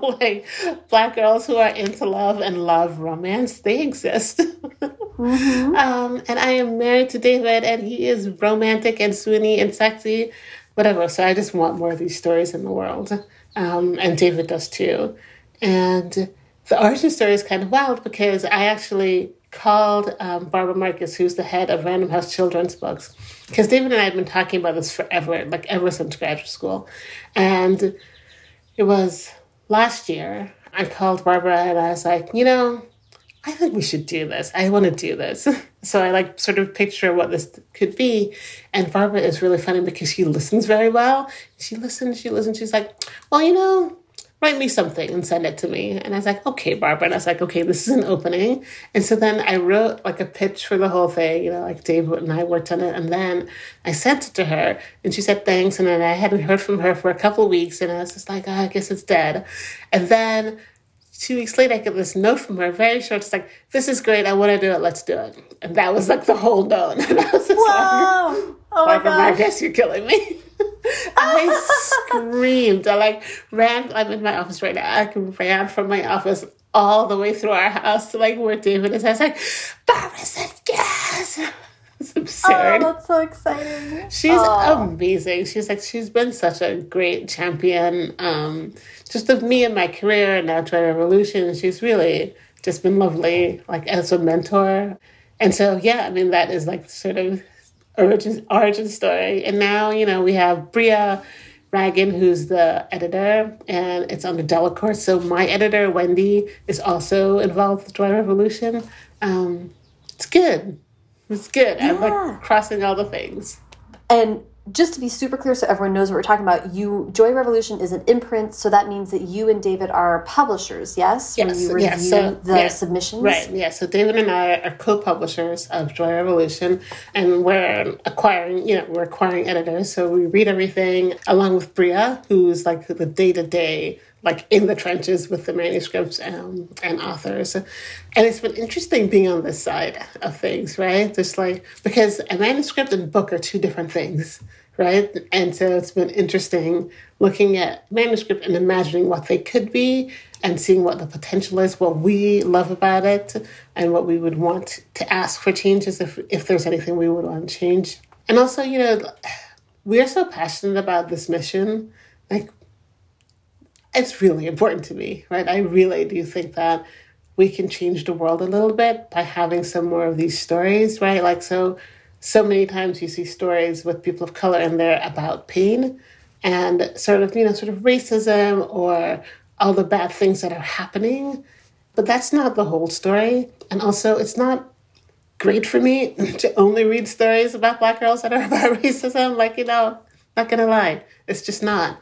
like black girls who are into love and love romance, they exist. um, and I am married to David and he is romantic and swoony and sexy, whatever. So I just want more of these stories in the world. Um, and David does too. And the origin story is kind of wild because I actually called um, Barbara Marcus, who's the head of Random House Children's Books, because David and I had been talking about this forever, like ever since graduate school. And it was last year, I called Barbara and I was like, you know, I think we should do this. I want to do this. So I like sort of picture what this could be. And Barbara is really funny because she listens very well. She listens, she listens. She's like, well, you know, write me something and send it to me. And I was like, okay, Barbara. And I was like, okay, this is an opening. And so then I wrote like a pitch for the whole thing, you know, like David and I worked on it. And then I sent it to her and she said thanks. And then I hadn't heard from her for a couple of weeks. And I was just like, oh, I guess it's dead. And then two weeks later, I get this note from her, very short. It's like, this is great. I want to do it. Let's do it. And that was like the whole note. And I was just like, Whoa! Oh my gosh. Marcus, you're killing me. I screamed. I like ran. I'm in my office right now. I ran from my office all the way through our house to like where David is. I was like, Barbara said yes. It's absurd. Oh, that's so exciting. She's amazing. She's like she's been such a great champion, um, just of me and my career and now Joy Revolution. She's really just been lovely, like as a mentor. And so yeah, I mean that is like sort of origin origin story. And now you know we have Bria Ragin, who's the editor, and it's on the Delacorte. So my editor Wendy is also involved with Joy Revolution. Um, it's good. It's good. I'm like crossing all the things. And just to be super clear so everyone knows what we're talking about, you Joy Revolution is an imprint, so that means that you and David are publishers, yes? Yes, you review so- the yeah, submissions. Right. Yeah. So David and I are co-publishers of Joy Revolution, and we're acquiring. You know, we're acquiring editors. So we read everything along with Bria, who's like the day-to-day, like in the trenches with the manuscripts um, and authors. And it's been interesting being on this side of things, right? Just like because a manuscript and book are two different things. Right. And so it's been interesting looking at manuscript and imagining what they could be and seeing what the potential is, what we love about it, and what we would want to ask for changes if, if there's anything we would want to change. And also, you know, we're so passionate about this mission. Like, it's really important to me, right? I really do think that we can change the world a little bit by having some more of these stories, right? Like so so many times you see stories with people of color and they're about pain and sort of, you know, sort of racism or all the bad things that are happening. But that's not the whole story. And also it's not great for me to only read stories about black girls that are about racism. Like, you know, not gonna lie, it's just not.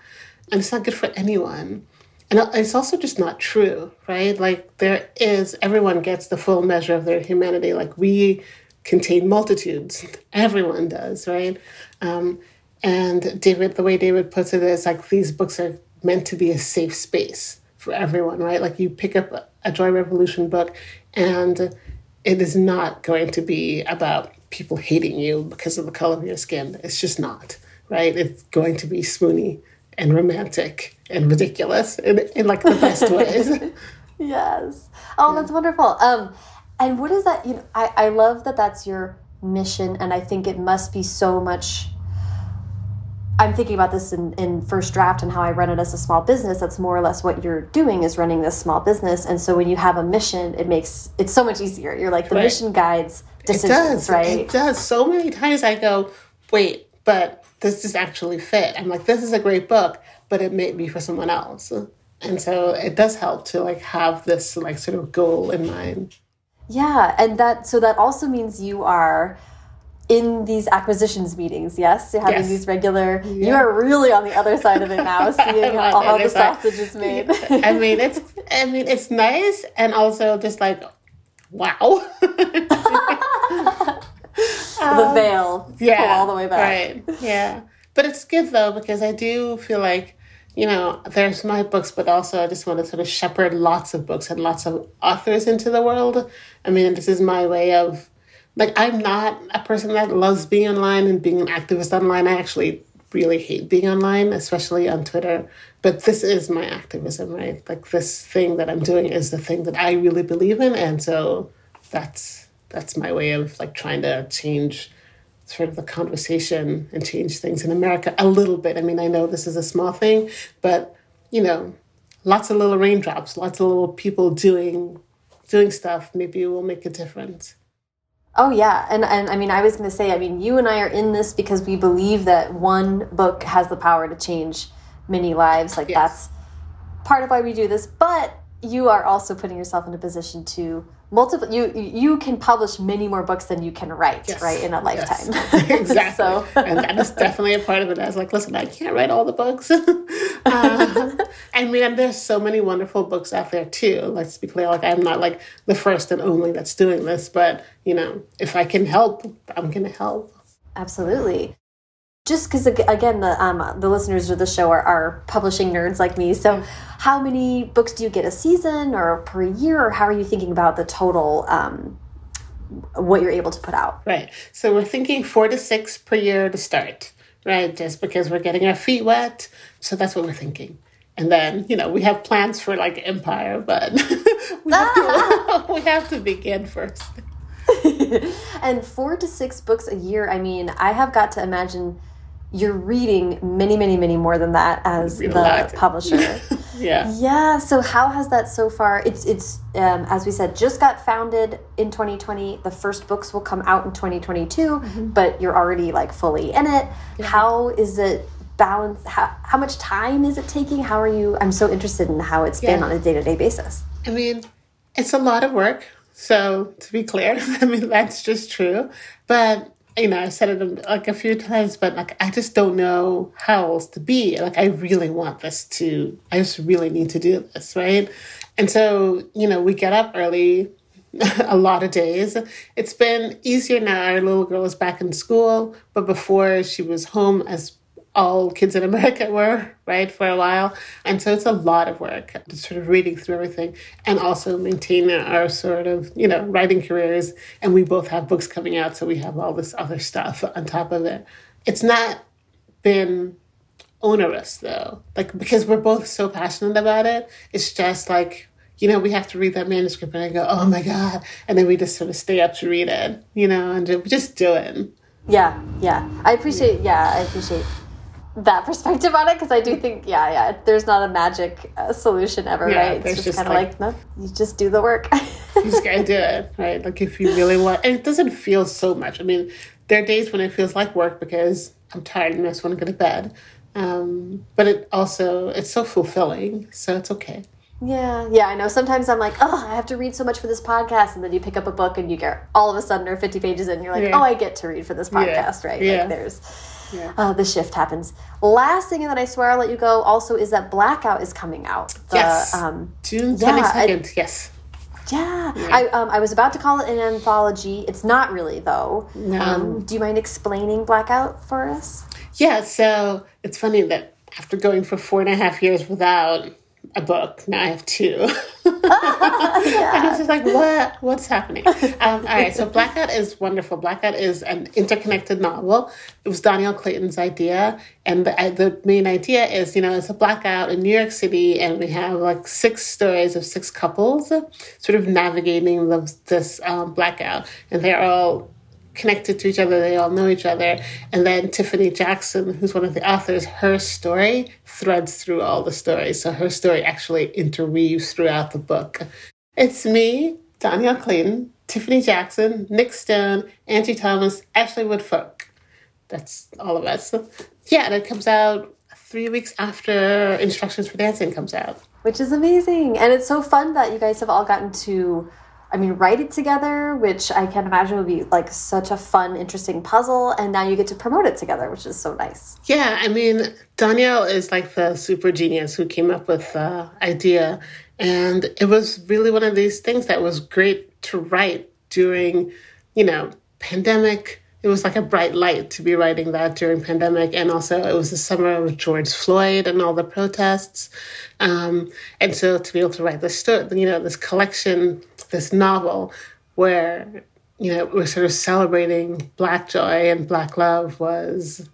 And it's not good for anyone. And it's also just not true, right? Like, there is, everyone gets the full measure of their humanity. Like, we contain multitudes. Everyone does, right? Um, and David, the way David puts it is like these books are meant to be a safe space for everyone, right? Like you pick up a Joy Revolution book and it is not going to be about people hating you because of the color of your skin. It's just not, right? It's going to be swoony and romantic and ridiculous in, in like the best ways. yes. Oh, yeah. that's wonderful. Um, and what is that? You know, I, I love that that's your mission, and I think it must be so much. I'm thinking about this in, in first draft and how I run it as a small business. That's more or less what you're doing is running this small business. And so when you have a mission, it makes it's so much easier. You're like the right. mission guides decisions, it does. right? It does. So many times I go, wait, but this does this actually fit? I'm like, this is a great book, but it may be for someone else. And so it does help to like have this like sort of goal in mind. Yeah, and that so that also means you are in these acquisitions meetings, yes? You're having yes. these regular yeah. you are really on the other side of it now, seeing how, how the sausage is made. I mean it's I mean it's nice and also just like wow. the um, veil yeah, all the way back. Right. Yeah. But it's good though because I do feel like you know, there's my books, but also I just want to sort of shepherd lots of books and lots of authors into the world. I mean, this is my way of, like, I'm not a person that loves being online and being an activist online. I actually really hate being online, especially on Twitter. But this is my activism, right? Like, this thing that I'm doing is the thing that I really believe in. And so that's that's my way of like trying to change sort of the conversation and change things in America a little bit. I mean, I know this is a small thing, but you know, lots of little raindrops, lots of little people doing doing stuff maybe it will make a difference. Oh yeah, and and I mean, I was going to say, I mean, you and I are in this because we believe that one book has the power to change many lives. Like yes. that's part of why we do this, but you are also putting yourself in a position to multiple you you can publish many more books than you can write yes. right in a lifetime. Yes. exactly. So and that is definitely a part of it. I was like listen i can't write all the books. Uh, i mean there's so many wonderful books out there too. Let's be clear like i'm not like the first and only that's doing this but you know if i can help i'm gonna help. Absolutely just because again the um, the listeners of the show are, are publishing nerds like me so how many books do you get a season or per year or how are you thinking about the total um, what you're able to put out? Right. So we're thinking four to six per year to start right just because we're getting our feet wet. So that's what we're thinking. And then you know we have plans for like empire but we, have to, we have to begin first. And four to six books a year i mean i have got to imagine you're reading many, many, many more than that as the publisher. yeah. Yeah. So how has that so far? It's it's um, as we said, just got founded in 2020. The first books will come out in 2022, mm-hmm. but you're already like fully in it. Yeah. How is it? balance how, how much time is it taking how are you i'm so interested in how it's yeah. been on a day-to-day basis i mean it's a lot of work so to be clear i mean that's just true but you know, I've said it like a few times, but like I just don't know how else to be. Like I really want this to, I just really need to do this, right? And so, you know, we get up early a lot of days. It's been easier now. Our little girl is back in school, but before she was home as all kids in America were, right, for a while. And so it's a lot of work, sort of reading through everything and also maintaining our sort of, you know, writing careers. And we both have books coming out, so we have all this other stuff on top of it. It's not been onerous though, like because we're both so passionate about it. It's just like, you know, we have to read that manuscript and I go, oh my God. And then we just sort of stay up to read it, you know, and just do it. Yeah, yeah. I appreciate, yeah, I appreciate that perspective on it because I do think, yeah, yeah, there's not a magic uh, solution ever, yeah, right? It's just, kind of like, like, no, you just do the work. you just gotta do it, right? Like if you really want, and it doesn't feel so much. I mean, there are days when it feels like work because I'm tired and I just want to go to bed. Um, but it also it's so fulfilling, so it's okay. Yeah, yeah, I know. Sometimes I'm like, oh, I have to read so much for this podcast, and then you pick up a book and you get all of a sudden are 50 pages in, and you're like, yeah. oh, I get to read for this podcast, yeah. right? Yeah. Like there's yeah. Uh, the shift happens. Last thing, and then I swear I'll let you go. Also, is that Blackout is coming out. The, yes, um, June twenty second. yes. Yeah, yeah. I um, I was about to call it an anthology. It's not really though. No. Um, do you mind explaining Blackout for us? Yeah. So it's funny that after going for four and a half years without a book. Now I have two. yeah. and it's just like, what? What's happening? Um, all right, so Blackout is wonderful. Blackout is an interconnected novel. It was Dhonielle Clayton's idea. And the, uh, the main idea is, you know, it's a blackout in New York City, and we have like six stories of six couples sort of navigating the, this um, blackout. And they're all connected to each other. They all know each other. And then Tiffany Jackson, who's one of the authors, her story threads through all the stories. So her story actually interweaves throughout the book. It's me, Dhonielle Clayton, Tiffany Jackson, Nic Stone, Angie Thomas, Ashley Woodfolk. That's all of us. Yeah, and it comes out three weeks after Instructions for Dancing comes out. Which is amazing. And it's so fun that you guys have all gotten to I mean, write it together, which I can imagine would be like such a fun, interesting puzzle. And now you get to promote it together, which is so nice. Yeah, I mean, Dhonielle is like the super genius who came up with the idea. And it was really one of these things that was great to write during, you know, pandemic. It was like a bright light to be writing that during pandemic, and also it was the summer of George Floyd and all the protests, um, and so to be able to write this you know, this collection this novel where you know we're sort of celebrating black joy and black love was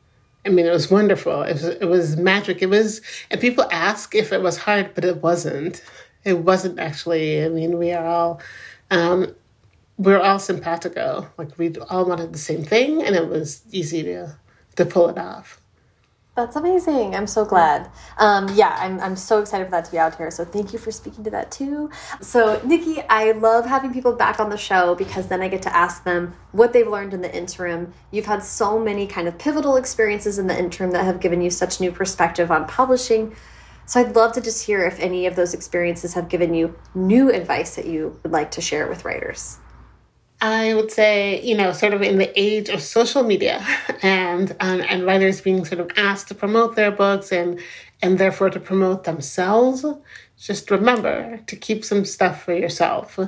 I mean, it was wonderful. It was, it was magic. It was, and people ask if it was hard, but it wasn't. It wasn't actually. I mean, we are all, um, we're all simpatico. Like we all wanted the same thing, and it was easy to to pull it off. That's amazing. I'm so glad. Um, yeah, I'm, I'm so excited for that to be out here. So thank you for speaking to that too. So, Nikki, I love having people back on the show because then I get to ask them what they've learned in the interim. You've had so many kind of pivotal experiences in the interim that have given you such new perspective on publishing. So I'd love to just hear if any of those experiences have given you new advice that you would like to share with writers. I would say, you know, sort of in the age of social media and um, and writers being sort of asked to promote their books and and therefore to promote themselves, just remember to keep some stuff for yourself.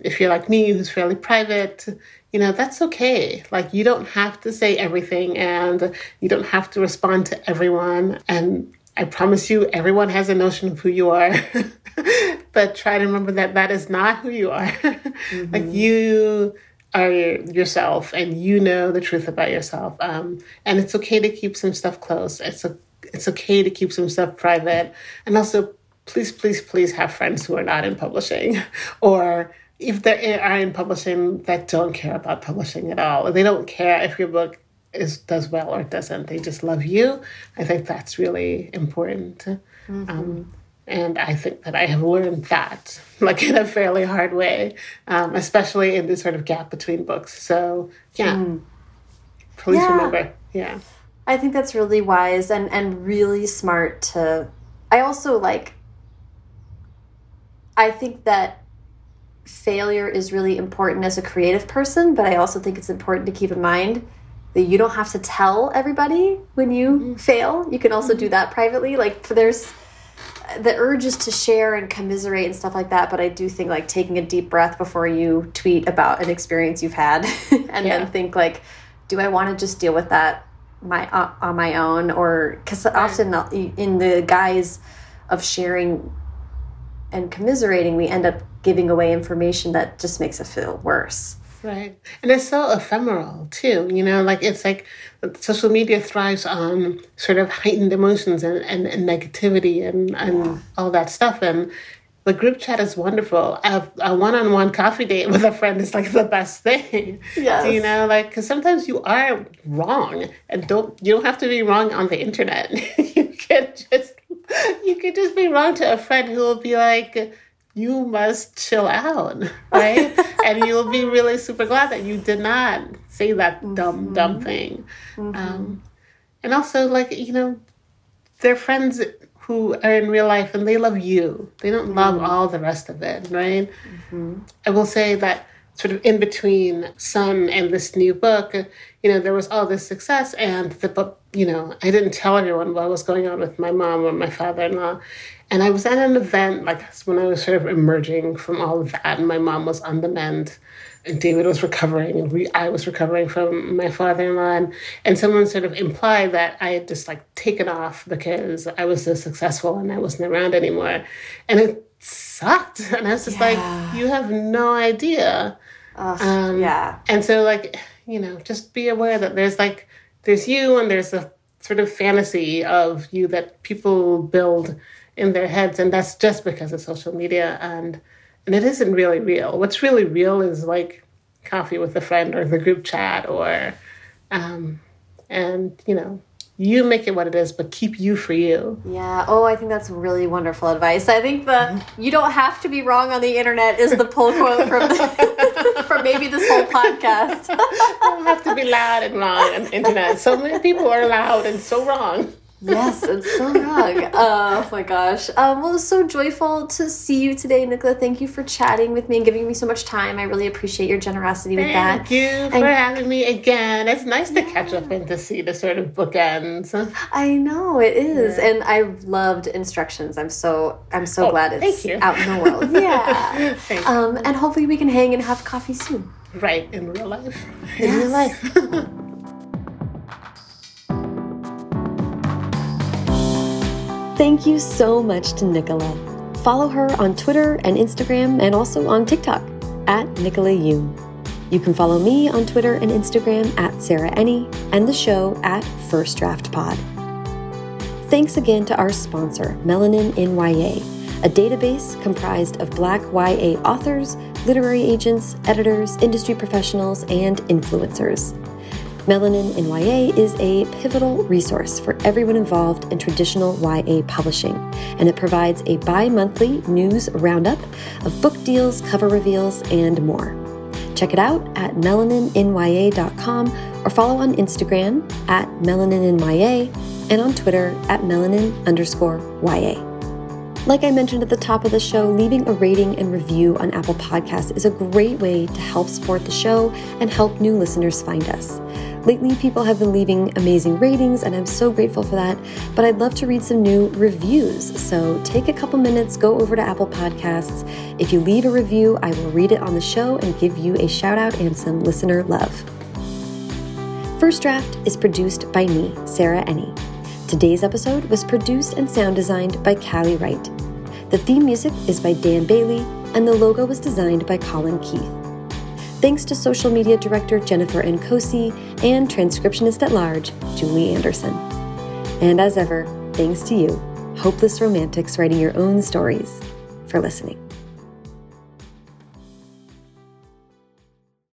If you're like me, who's fairly private, you know, that's okay. Like, you don't have to say everything and you don't have to respond to everyone. And I promise you, everyone has a notion of who you are. but try to remember that that is not who you are. Mm-hmm. like you are yourself and you know the truth about yourself. Um, and it's okay to keep some stuff close. It's a, it's okay to keep some stuff private. And also, please, please, please have friends who are not in publishing or if they are in publishing that don't care about publishing at all. They don't care if your book is does well or doesn't. They just love you. I think that's really important. Mm-hmm. Um, and I think that I have learned that, like in a fairly hard way, um, especially in this sort of gap between books. So, yeah, mm. please yeah. remember. Yeah. I think that's really wise and, and really smart to. I also like, I think that failure is really important as a creative person, but I also think it's important to keep in mind that you don't have to tell everybody when you mm -hmm. fail. You can also mm -hmm. do that privately. Like, there's the urge is to share and commiserate and stuff like that but i do think like taking a deep breath before you tweet about an experience you've had and yeah. then think like do i want to just deal with that my uh, on my own or because right. often in the guise of sharing and commiserating we end up giving away information that just makes it feel worse Right. And it's so ephemeral too, you know, like it's like social media thrives on sort of heightened emotions and, and, and negativity and, and yeah. all that stuff. And the group chat is wonderful. A, one-on-one coffee date with a friend is like the best thing. Yes. you know, like because sometimes you are wrong, and don't you don't have to be wrong on the internet. you can just you could just be wrong to a friend who will be like, you must chill out, right? and you'll be really super glad that you did not say that dumb mm-hmm. dumb thing. Mm-hmm. Um, and also, like you know, they're friends who are in real life and they love you. They don't love mm-hmm. all the rest of it, right? Mm-hmm. I will say that sort of in between Sun and this new book, you know, there was all this success and the book, you know, I didn't tell everyone what was going on with my mom or my father-in-law. And I was at an event, like when I was sort of emerging from all of that, and my mom was on the mend and David was recovering and we, I was recovering from my father-in-law and, and someone sort of implied that I had just like taken off because I was so successful and I wasn't around anymore. And it sucked. And I was just yeah. like, you have no idea. um, yeah. And so like, you know, just be aware that there's like, there's you and there's a sort of fantasy of you that people build in their heads. And that's just because of social media. And, and it isn't really real. What's really real is like coffee with a friend or the group chat or, um, and you know, you make it what it is, but keep you for you. Yeah. Oh, I think that's really wonderful advice. I think the you don't have to be wrong on the internet is the pull quote from the, from maybe this whole podcast. you don't have to be loud and wrong on the internet. So many people are loud and so wrong yes, it's so wrong. oh my gosh. Um, well, it was so joyful to see you today, Nicola. Thank you for chatting with me and giving me so much time. I really appreciate your generosity with that. Thank you for having me again. It's nice to catch up and to see the sort of bookends. I know it is, yeah. and I loved instructions. I'm so I'm so oh, glad it's out in the world. Yeah. um, and hopefully we can hang and have coffee soon. Right in real life. In yes. real life. Thank you so much to Nicola. Follow her on Twitter and Instagram and also on TikTok at Nicola Yoon. You can follow me on Twitter and Instagram at Sarah Enni and the show at First Draft Pod. Thanks again to our sponsor, Melanin in YA, a database comprised of Black YA authors, literary agents, editors, industry professionals, and influencers. Melanin in YA is a pivotal resource for everyone involved in traditional YA publishing, and it provides a bi monthly news roundup of book deals, cover reveals, and more. Check it out at melanininya.com or follow on Instagram at melanininya and on Twitter at melanin underscore YA. Like I mentioned at the top of the show, leaving a rating and review on Apple Podcasts is a great way to help support the show and help new listeners find us. Lately, people have been leaving amazing ratings, and I'm so grateful for that. But I'd love to read some new reviews. So take a couple minutes, go over to Apple Podcasts. If you leave a review, I will read it on the show and give you a shout out and some listener love. First Draft is produced by me, Sarah Enni. Today's episode was produced and sound designed by Callie Wright. The theme music is by Dan Bailey, and the logo was designed by Colin Keith. Thanks to social media director Jennifer Nkosi and transcriptionist at large, Julie Anderson. And as ever, thanks to you, hopeless romantics writing your own stories, for listening.